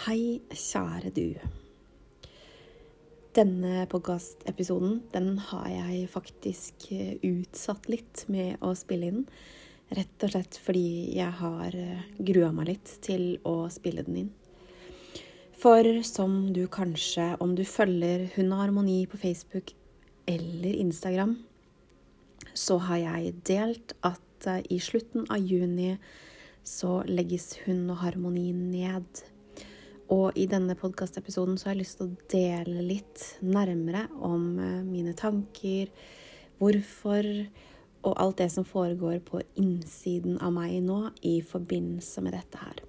Hei, kjære du. Denne podkastepisoden den har jeg faktisk eh, utsatt litt med å spille inn. Rett og slett fordi jeg har eh, grua meg litt til å spille den inn. For som du kanskje, om du følger Hun og harmoni på Facebook eller Instagram, så har jeg delt at eh, i slutten av juni så legges Hun og harmoni ned. Og i denne podkastepisoden så har jeg lyst til å dele litt nærmere om eh, mine tanker, hvorfor og alt det som foregår på innsiden av meg nå i forbindelse med dette her.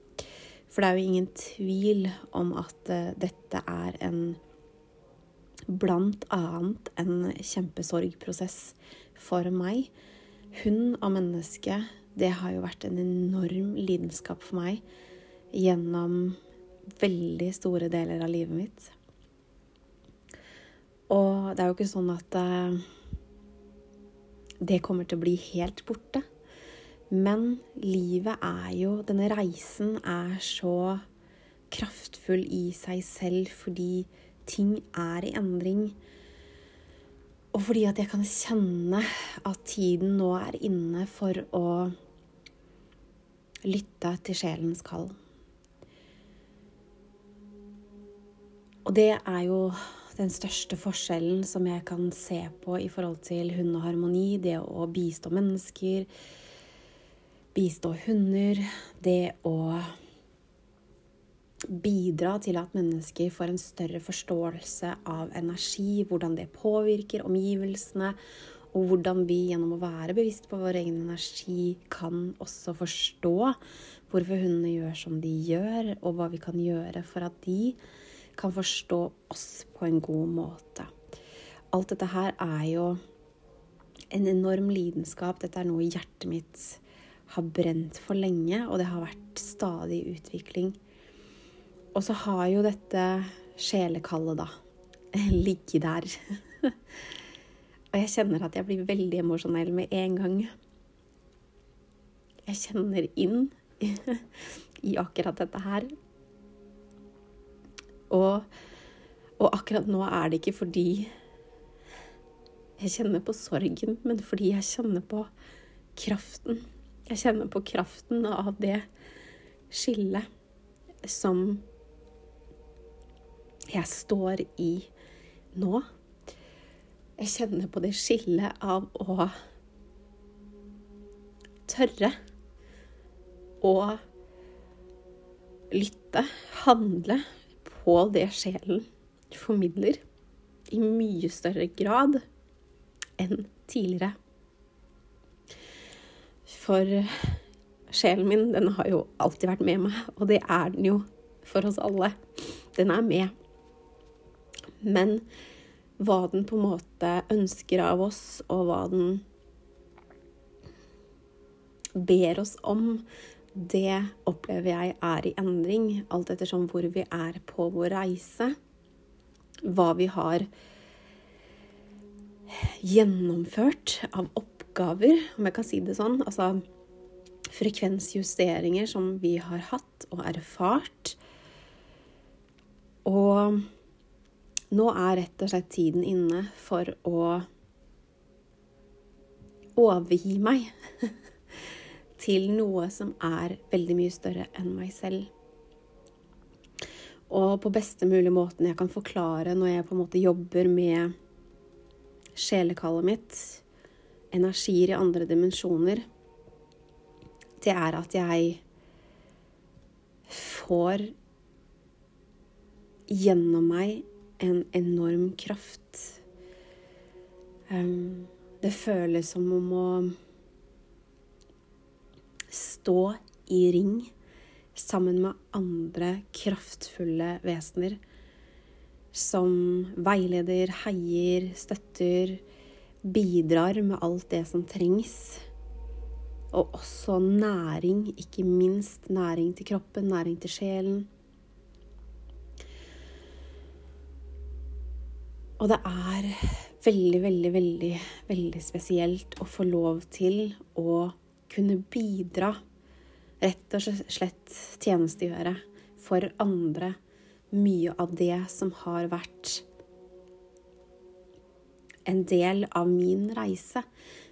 For det er jo ingen tvil om at uh, dette er en blant annet en kjempesorgprosess for meg. Hund og menneske, det har jo vært en enorm lidenskap for meg gjennom veldig store deler av livet mitt. Og det er jo ikke sånn at uh, det kommer til å bli helt borte. Men livet er jo Denne reisen er så kraftfull i seg selv fordi ting er i endring. Og fordi at jeg kan kjenne at tiden nå er inne for å lytte til sjelens kall. Og det er jo den største forskjellen som jeg kan se på i forhold til hund og harmoni. Det å bistå mennesker, bistå hunder. Det å bidra til at mennesker får en større forståelse av energi, hvordan det påvirker omgivelsene, og hvordan vi gjennom å være bevisst på vår egen energi kan også forstå hvorfor hundene gjør som de gjør, og hva vi kan gjøre for at de kan forstå oss på en god måte. Alt dette her er jo en enorm lidenskap. Dette er noe hjertet mitt har brent for lenge, og det har vært stadig utvikling. Og så har jo dette sjelekallet, da, ligget der. og jeg kjenner at jeg blir veldig emosjonell med en gang. Jeg kjenner inn i akkurat dette her. Og, og, akkurat nå er det ikke fordi jeg kjenner på sorgen, men fordi jeg kjenner på kraften. Jeg kjenner på kraften av det skillet som jeg står i nå. Jeg kjenner på det skillet av å tørre å lytte, handle, på det sjelen formidler, i mye større grad enn tidligere. For sjelen min, den har jo alltid vært med meg, og det er den jo for oss alle. Den er med. Men hva den på en måte ønsker av oss, og hva den ber oss om, det opplever jeg er i endring, alt ettersom hvor vi er på vår reise. Hva vi har gjennomført av oppgaver, om jeg kan si det sånn. Altså frekvensjusteringer som vi har hatt og erfart. Og nå er rett og slett tiden inne for å overgi meg til noe som er veldig mye større enn meg selv. Og på beste mulige måten jeg kan forklare når jeg på en måte jobber med sjelekallet mitt, energier i andre dimensjoner, det er at jeg får gjennom meg en enorm kraft. Um, det føles som om å stå i ring sammen med andre kraftfulle vesener som veileder, heier, støtter, bidrar med alt det som trengs. Og også næring, ikke minst næring til kroppen, næring til sjelen. Og det er veldig, veldig, veldig, veldig spesielt å få lov til å kunne bidra, rett og slett tjenestegjøre for andre mye av det som har vært en del av min reise.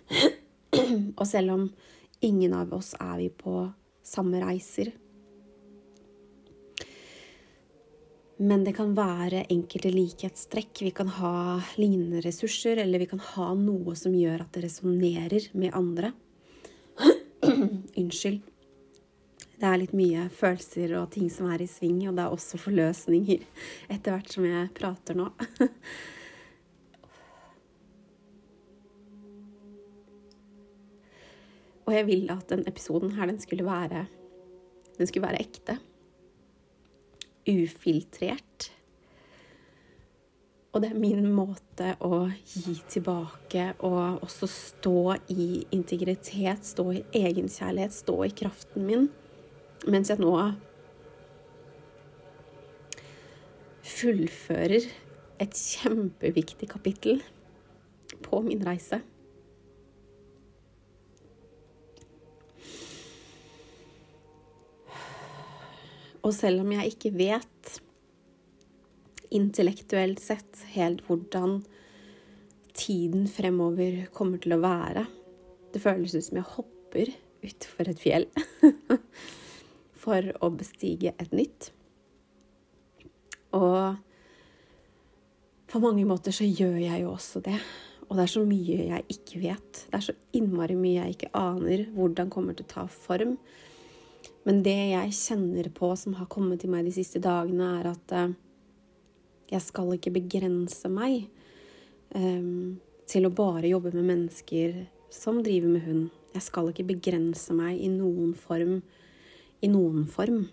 Og selv om ingen av oss er vi på samme reiser, Men det kan være enkelte likhetstrekk. Vi kan ha lignende ressurser, eller vi kan ha noe som gjør at det resonnerer med andre. Unnskyld. Det er litt mye følelser og ting som er i sving, og det er også forløsninger etter hvert som jeg prater nå. Og jeg ville at den episoden her, den skulle være, den skulle være ekte ufiltrert. Og det er min måte å gi tilbake og også stå i integritet, stå i egenkjærlighet, stå i kraften min, mens jeg nå fullfører et kjempeviktig kapittel på min reise. Og selv om jeg ikke vet intellektuelt sett helt hvordan tiden fremover kommer til å være Det føles ut som jeg hopper utfor et fjell for å bestige et nytt. Og på mange måter så gjør jeg jo også det. Og det er så mye jeg ikke vet. Det er så innmari mye jeg ikke aner hvordan kommer til å ta form. Men det jeg kjenner på som har kommet til meg de siste dagene, er at uh, jeg skal ikke begrense meg um, til å bare jobbe med mennesker som driver med hund. Jeg skal ikke begrense meg i noen form. I noen form.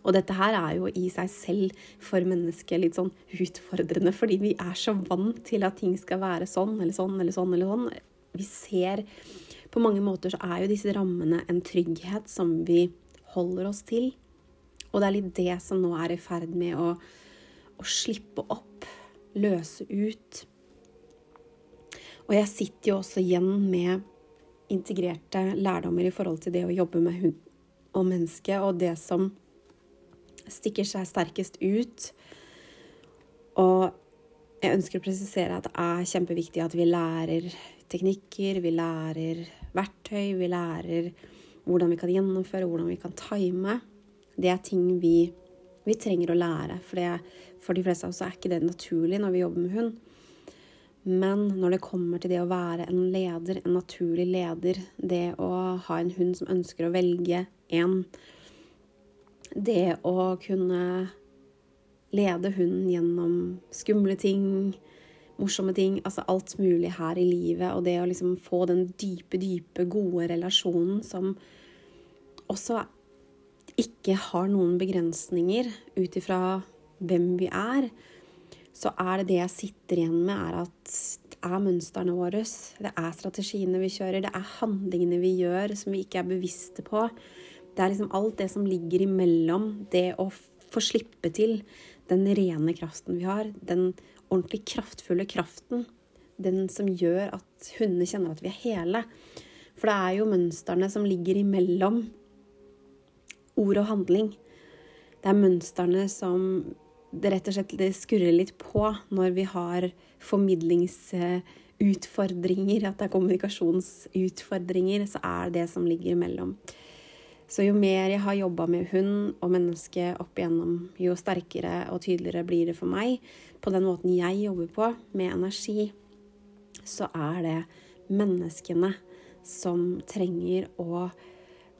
Og dette her er jo i seg selv for mennesket litt sånn utfordrende, fordi vi er så vant til at ting skal være sånn eller sånn eller sånn eller sånn. Vi ser på mange måter så er jo disse rammene en trygghet som vi holder oss til. Og det er litt det som nå er i ferd med å, å slippe opp, løse ut. Og jeg sitter jo også igjen med integrerte lærdommer i forhold til det å jobbe med og mennesket, og det som stikker seg sterkest ut. Og jeg ønsker å presisere at det er kjempeviktig at vi lærer teknikker, vi lærer verktøy, vi lærer hvordan vi kan gjennomføre, hvordan vi kan time. Det er ting vi, vi trenger å lære. For, det, for de fleste av oss er ikke det naturlig når vi jobber med hund. Men når det kommer til det å være en leder, en naturlig leder, det å ha en hund som ønsker å velge en Det å kunne lede hunden gjennom skumle ting, morsomme ting. Altså alt mulig her i livet. Og det å liksom få den dype, dype, gode relasjonen som også ikke har noen begrensninger ut ifra hvem vi er, så er det det jeg sitter igjen med, er at det er mønstrene våre, det er strategiene vi kjører, det er handlingene vi gjør som vi ikke er bevisste på. Det er liksom alt det som ligger imellom det å få slippe til den rene kraften vi har, den ordentlig kraftfulle kraften. Den som gjør at hundene kjenner at vi er hele. For det er jo mønstrene som ligger imellom ord og handling. Det er mønstrene som det rett og slett skurrer litt på når vi har formidlingsutfordringer, at det er kommunikasjonsutfordringer, så er det som ligger imellom. Så jo mer jeg har jobba med hund og menneske opp igjennom, jo sterkere og tydeligere blir det for meg på den måten jeg jobber på, med energi, så er det menneskene som trenger å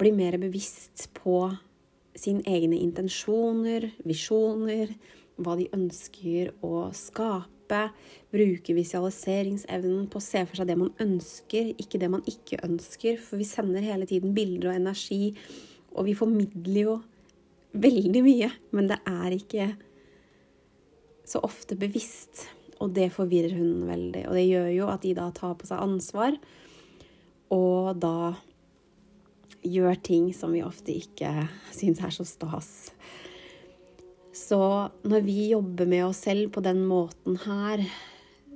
bli mer bevisst på sine egne intensjoner, visjoner, hva de ønsker å skape. Bruke visualiseringsevnen på å se for seg det man ønsker, ikke det man ikke ønsker. For vi sender hele tiden bilder og energi, og vi formidler jo veldig mye. Men det er ikke så ofte bevisst. Og det forvirrer hunden veldig. Og det gjør jo at de da tar på seg ansvar, og da gjør ting som vi ofte ikke syns er så stas. Så når vi jobber med oss selv på den måten her,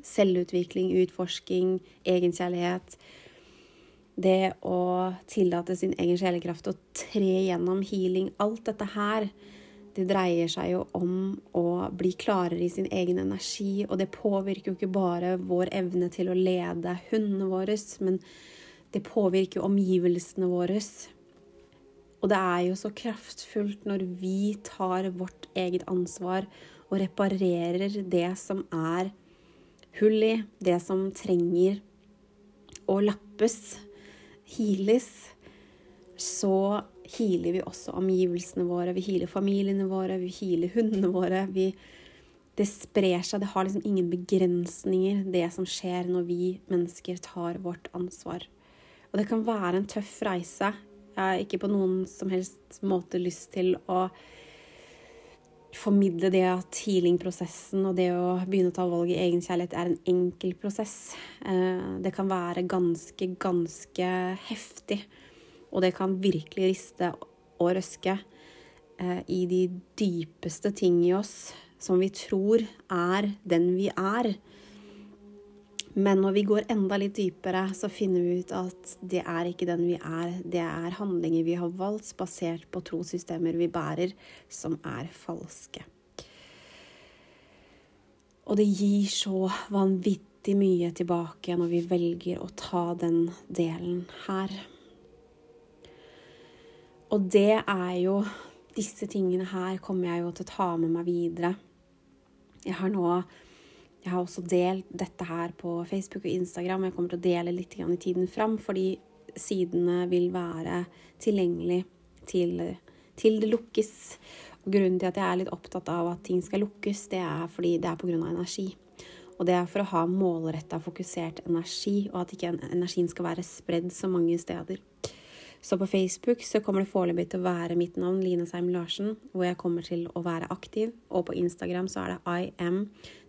selvutvikling, utforsking, egenkjærlighet Det å tillate sin egen sjelekraft å tre gjennom healing Alt dette her, Det dreier seg jo om å bli klarere i sin egen energi, og det påvirker jo ikke bare vår evne til å lede hundene våre, men det påvirker jo omgivelsene våre. Og det er jo så kraftfullt når vi tar vårt eget ansvar og reparerer det som er hull i, det som trenger å lappes, heales, så healer vi også omgivelsene våre, vi healer familiene våre, vi healer hundene våre. Vi, det sprer seg, det har liksom ingen begrensninger, det som skjer når vi mennesker tar vårt ansvar. Og det kan være en tøff reise. Jeg har ikke på noen som helst måte lyst til å formidle det at healingprosessen og det å begynne å ta valg i egenkjærlighet er en enkel prosess. Eh, det kan være ganske, ganske heftig. Og det kan virkelig riste og røske eh, i de dypeste ting i oss som vi tror er den vi er. Men når vi går enda litt dypere, så finner vi ut at det er ikke den vi er. Det er handlinger vi har valgt basert på trossystemer vi bærer, som er falske. Og det gir så vanvittig mye tilbake når vi velger å ta den delen her. Og det er jo Disse tingene her kommer jeg jo til å ta med meg videre. Jeg har nå jeg har også delt dette her på Facebook og Instagram. Jeg kommer til å dele litt i tiden fram, fordi sidene vil være tilgjengelig til, til, det lukkes. Og grunnen til at jeg er litt opptatt av at ting skal lukkes, det er fordi det er pga. energi. Og det er for å ha målretta, fokusert energi, og at ikke energien skal være spredd så mange steder. Så på Facebook så kommer det foreløpig til å være mitt navn, Line Seim Larsen, hvor jeg kommer til å være aktiv. Og på Instagram så er det IM.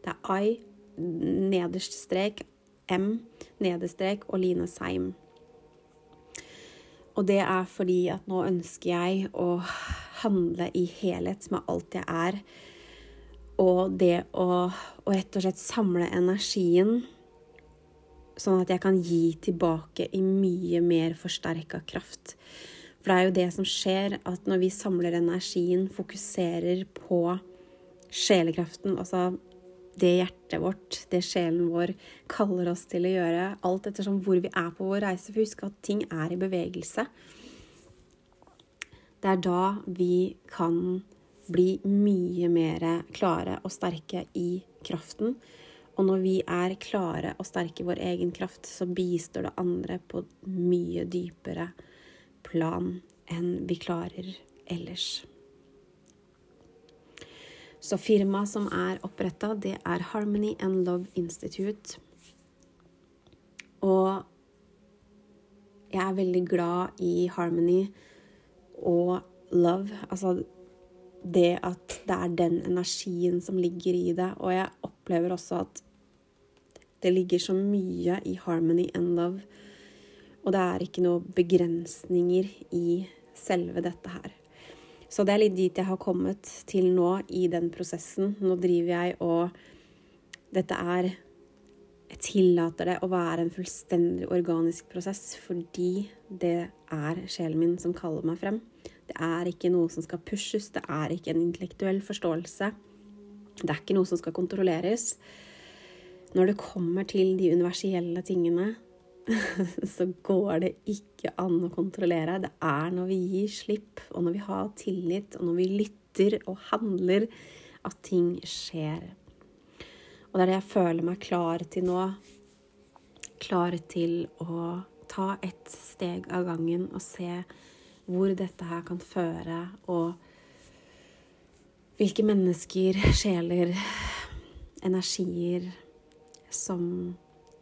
Det er I nederst strek, M nederstrek og Line Seim. Og det er fordi at nå ønsker jeg å handle i helhet med alt jeg er. Og det å, å rett og slett samle energien sånn at jeg kan gi tilbake i mye mer forsterka kraft. For det er jo det som skjer, at når vi samler energien, fokuserer på sjelekraften, altså det hjertet vårt, det sjelen vår kaller oss til å gjøre, alt ettersom hvor vi er på vår reise. For husk at ting er i bevegelse. Det er da vi kan bli mye mer klare og sterke i kraften. Og når vi er klare og sterke i vår egen kraft, så bistår det andre på mye dypere plan enn vi klarer ellers. Så firmaet som er oppretta, det er Harmony and Love Institute. Og jeg er veldig glad i Harmony og love. Altså det at det er den energien som ligger i det. Og jeg opplever også at det ligger så mye i harmony and love. Og det er ikke noen begrensninger i selve dette her. Så det er litt dit jeg har kommet til nå i den prosessen. Nå driver jeg og Dette er Jeg tillater det å være en fullstendig organisk prosess fordi det er sjelen min som kaller meg frem. Det er ikke noe som skal pushes, det er ikke en intellektuell forståelse. Det er ikke noe som skal kontrolleres. Når det kommer til de universelle tingene, så går det ikke an å kontrollere. Det er når vi gir slipp, og når vi har tillit, og når vi lytter og handler, at ting skjer. Og det er det jeg føler meg klar til nå. Klar til å ta ett steg av gangen og se hvor dette her kan føre, og hvilke mennesker, sjeler, energier som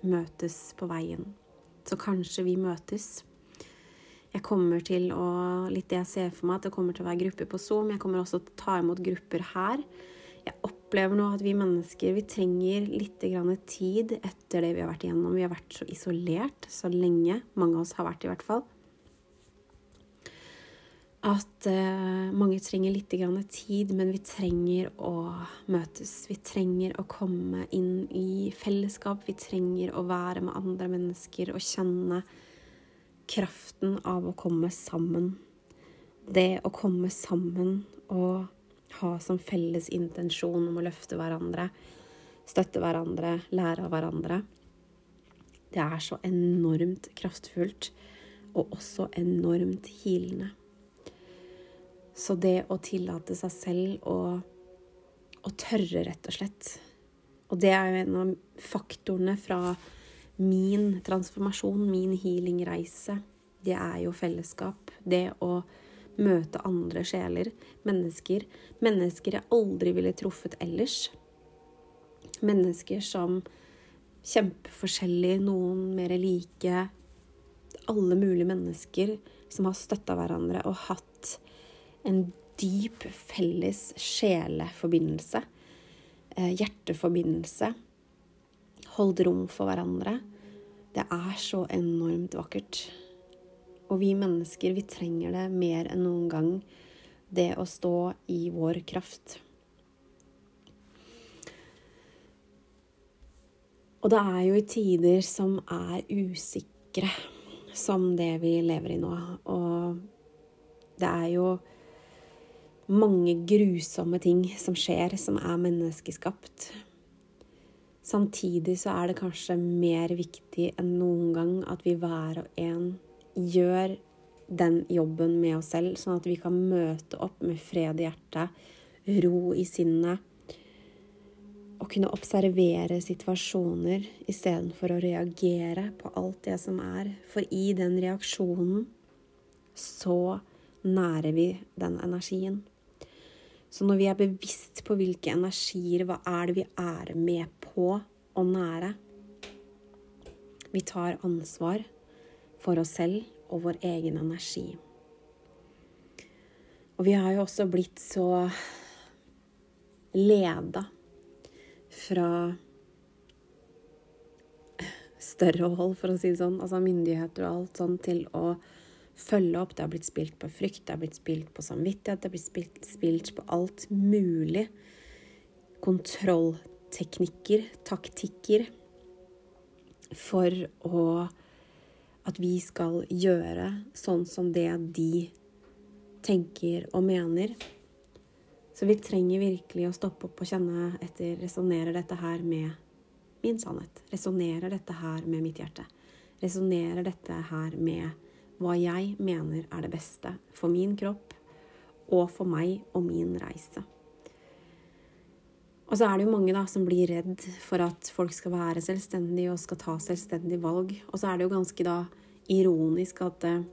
møtes på veien. Så kanskje vi møtes. Jeg kommer til å Litt det jeg ser for meg, at det kommer til å være grupper på Zoom. Jeg kommer også til å ta imot grupper her. Jeg opplever nå at vi mennesker vi trenger litt tid etter det vi har vært igjennom. Vi har vært så isolert så lenge. Mange av oss har vært i hvert fall at uh, mange trenger litt tid, men vi trenger å møtes. Vi trenger å komme inn i fellesskap. Vi trenger å være med andre mennesker og kjenne kraften av å komme sammen. Det å komme sammen og ha som felles intensjon om å løfte hverandre, støtte hverandre, lære av hverandre. Det er så enormt kraftfullt, og også enormt hilende. Så det å tillate seg selv å, å tørre, rett og slett Og det er jo en av faktorene fra min transformasjon, min healingreise. Det er jo fellesskap. Det å møte andre sjeler, mennesker. Mennesker jeg aldri ville truffet ellers. Mennesker som kjempeforskjellige, noen mer like. Alle mulige mennesker som har støtta hverandre og hatt en dyp felles sjeleforbindelse. Eh, hjerteforbindelse. Holdt rom for hverandre. Det er så enormt vakkert. Og vi mennesker, vi trenger det mer enn noen gang, det å stå i vår kraft. Og det er jo i tider som er usikre, som det vi lever i nå. Og det er jo mange grusomme ting som skjer, som er menneskeskapt. Samtidig så er det kanskje mer viktig enn noen gang at vi hver og en gjør den jobben med oss selv, sånn at vi kan møte opp med fred i hjertet, ro i sinnet, og kunne observere situasjoner istedenfor å reagere på alt det som er. For i den reaksjonen så nærer vi den energien. Så når vi er bevisst på hvilke energier, hva er det vi er med på å nære? Vi tar ansvar for oss selv og vår egen energi. Og vi har jo også blitt så leda fra større hold, for å si det sånn, altså myndigheter og alt sånn, til å følge opp. Det har blitt spilt på frykt, det har blitt spilt på samvittighet, det har blitt spilt, spilt på alt mulig. Kontrollteknikker, taktikker, for å at vi skal gjøre sånn som det de tenker og mener. Så vi trenger virkelig å stoppe opp og kjenne etter Resonnerer dette her med min sannhet? Resonnerer dette her med mitt hjerte? Resonnerer dette her med hva jeg mener er det beste for min kropp og for meg og min reise? Og så er det jo mange da som blir redd for at folk skal være selvstendige og skal ta selvstendige valg. Og så er det jo ganske da ironisk at eh,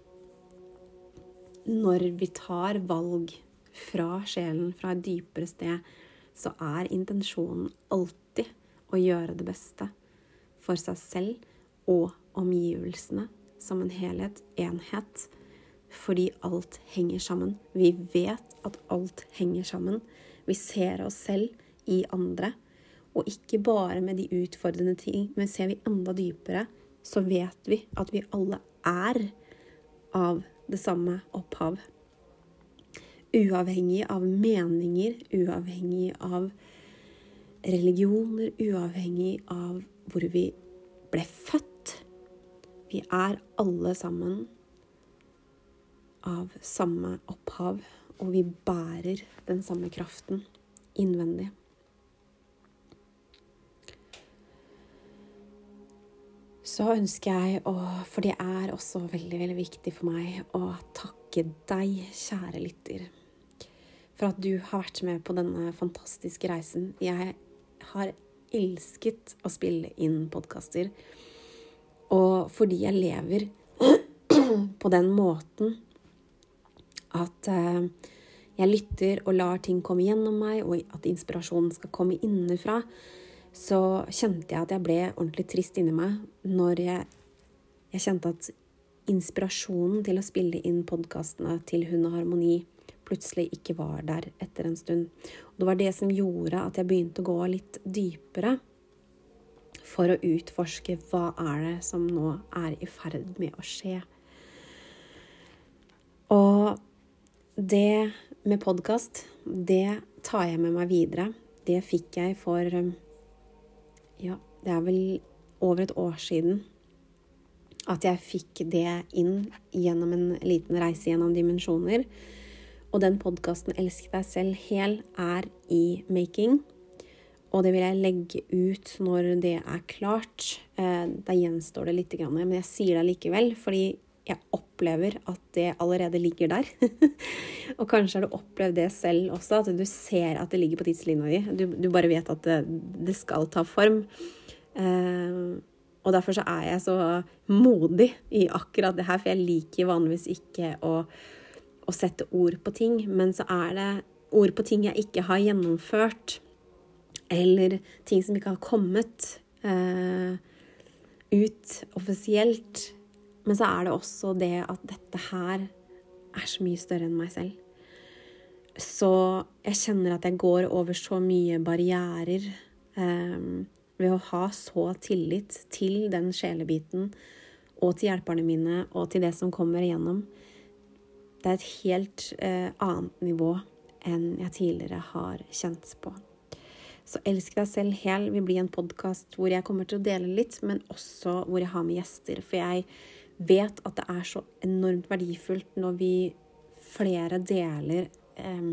når vi tar valg fra sjelen, fra et dypere sted, så er intensjonen alltid å gjøre det beste for seg selv og omgivelsene som en helhet, enhet, fordi alt henger sammen. Vi vet at alt henger sammen. Vi ser oss selv i andre. Og ikke bare med de utfordrende ting, men ser vi enda dypere, så vet vi at vi alle er av det samme opphav. Uavhengig av meninger, uavhengig av religioner, uavhengig av hvor vi ble født. Vi er alle sammen av samme opphav, og vi bærer den samme kraften innvendig. så ønsker jeg å For det er også veldig, veldig viktig for meg å takke deg, kjære lytter, for at du har vært med på denne fantastiske reisen. Jeg har elsket å spille inn podkaster. Og fordi jeg lever på den måten at eh, jeg lytter og lar ting komme gjennom meg, og at inspirasjonen skal komme innenfra, så kjente jeg at jeg ble ordentlig trist inni meg når jeg, jeg kjente at inspirasjonen til å spille inn podkastene til Hund og Harmoni plutselig ikke var der etter en stund. Og det var det som gjorde at jeg begynte å gå litt dypere for å utforske hva er det som nå er i ferd med å skje. Og det med podkast, det tar jeg med meg videre. Det fikk jeg for ja, det er vel over et år siden at jeg fikk det inn gjennom en liten reise gjennom dimensjoner. Og den podkasten 'Elsk deg selv hel' er i making. Og det vil jeg legge ut når det er klart. Eh, da gjenstår det litt, men jeg sier det likevel, fordi jeg opplever at det allerede ligger der. og kanskje har du opplevd det selv også, at du ser at det ligger på tidslinja di. Du, du bare vet at det, det skal ta form. Uh, og derfor så er jeg så modig i akkurat det her, for jeg liker vanligvis ikke å, å sette ord på ting. Men så er det ord på ting jeg ikke har gjennomført, eller ting som ikke har kommet eh, ut offisielt men så er det også det at dette her er så mye større enn meg selv. Så jeg kjenner at jeg går over så mye barrierer eh, ved å ha så tillit til den sjelebiten og til hjelperne mine og til det som kommer igjennom. Det er et helt eh, annet nivå enn jeg tidligere har kjent på. Så Elsk deg selv hel vil bli en podkast hvor jeg kommer til å dele litt, men også hvor jeg har med gjester. For jeg vet at det er så enormt verdifullt når vi flere deler eh,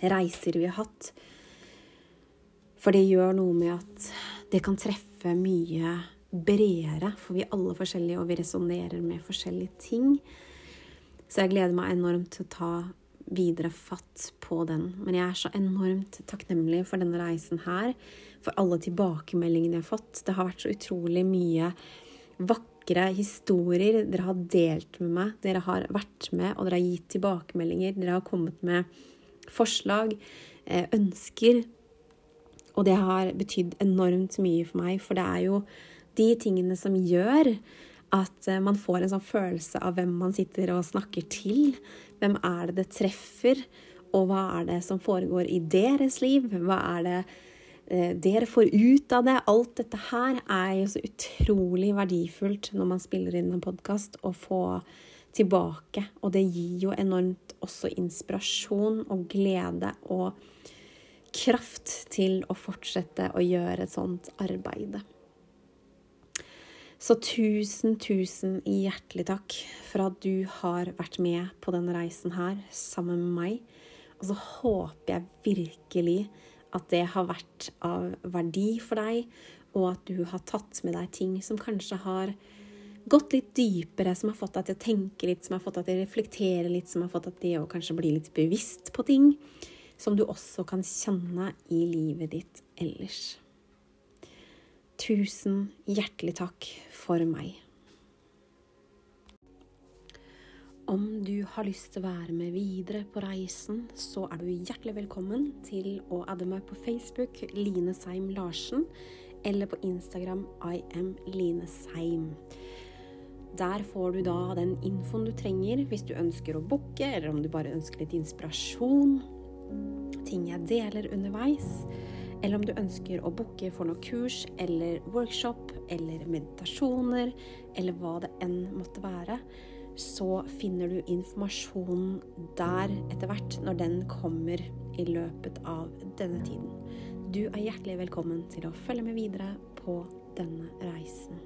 reiser vi har hatt. For det gjør noe med at det kan treffe mye bredere, for vi er alle forskjellige, og vi resonnerer med forskjellige ting. Så jeg gleder meg enormt til å ta videre fatt på den. Men jeg er så enormt takknemlig for denne reisen her, for alle tilbakemeldingene jeg har fått. Det har vært så utrolig mye vakre historier dere har delt med meg. Dere har vært med, og dere har gitt tilbakemeldinger. Dere har kommet med forslag, eh, ønsker. Og det har betydd enormt mye for meg, for det er jo de tingene som gjør at eh, man får en sånn følelse av hvem man sitter og snakker til. Hvem er det det treffer? Og hva er det som foregår i deres liv? Hva er det Eh, dere får ut av det. Alt dette her er jo så utrolig verdifullt når man spiller inn en podkast, å få tilbake. Og det gir jo enormt også inspirasjon og glede og kraft til å fortsette å gjøre et sånt arbeid. Så tusen, tusen hjertelig takk for at du har vært med på denne reisen her sammen med meg. Og så håper jeg virkelig at det har vært av verdi for deg, og at du har tatt med deg ting som kanskje har gått litt dypere, som har fått deg til å tenke litt, som har fått deg til å reflektere litt, som har fått deg til å kanskje bli litt bevisst på ting, som du også kan kjenne i livet ditt ellers. Tusen hjertelig takk for meg. Om du har lyst til å være med videre på reisen, så er du hjertelig velkommen til å adde meg på Facebook, Line Seim Larsen, eller på Instagram I am Line Seim. Der får du da den infoen du trenger hvis du ønsker å booke, eller om du bare ønsker litt inspirasjon, ting jeg deler underveis, eller om du ønsker å booke for noe kurs eller workshop eller meditasjoner, eller hva det enn måtte være, så finner du informasjonen der etter hvert når den kommer i løpet av denne tiden. Du er hjertelig velkommen til å følge med videre på denne reisen.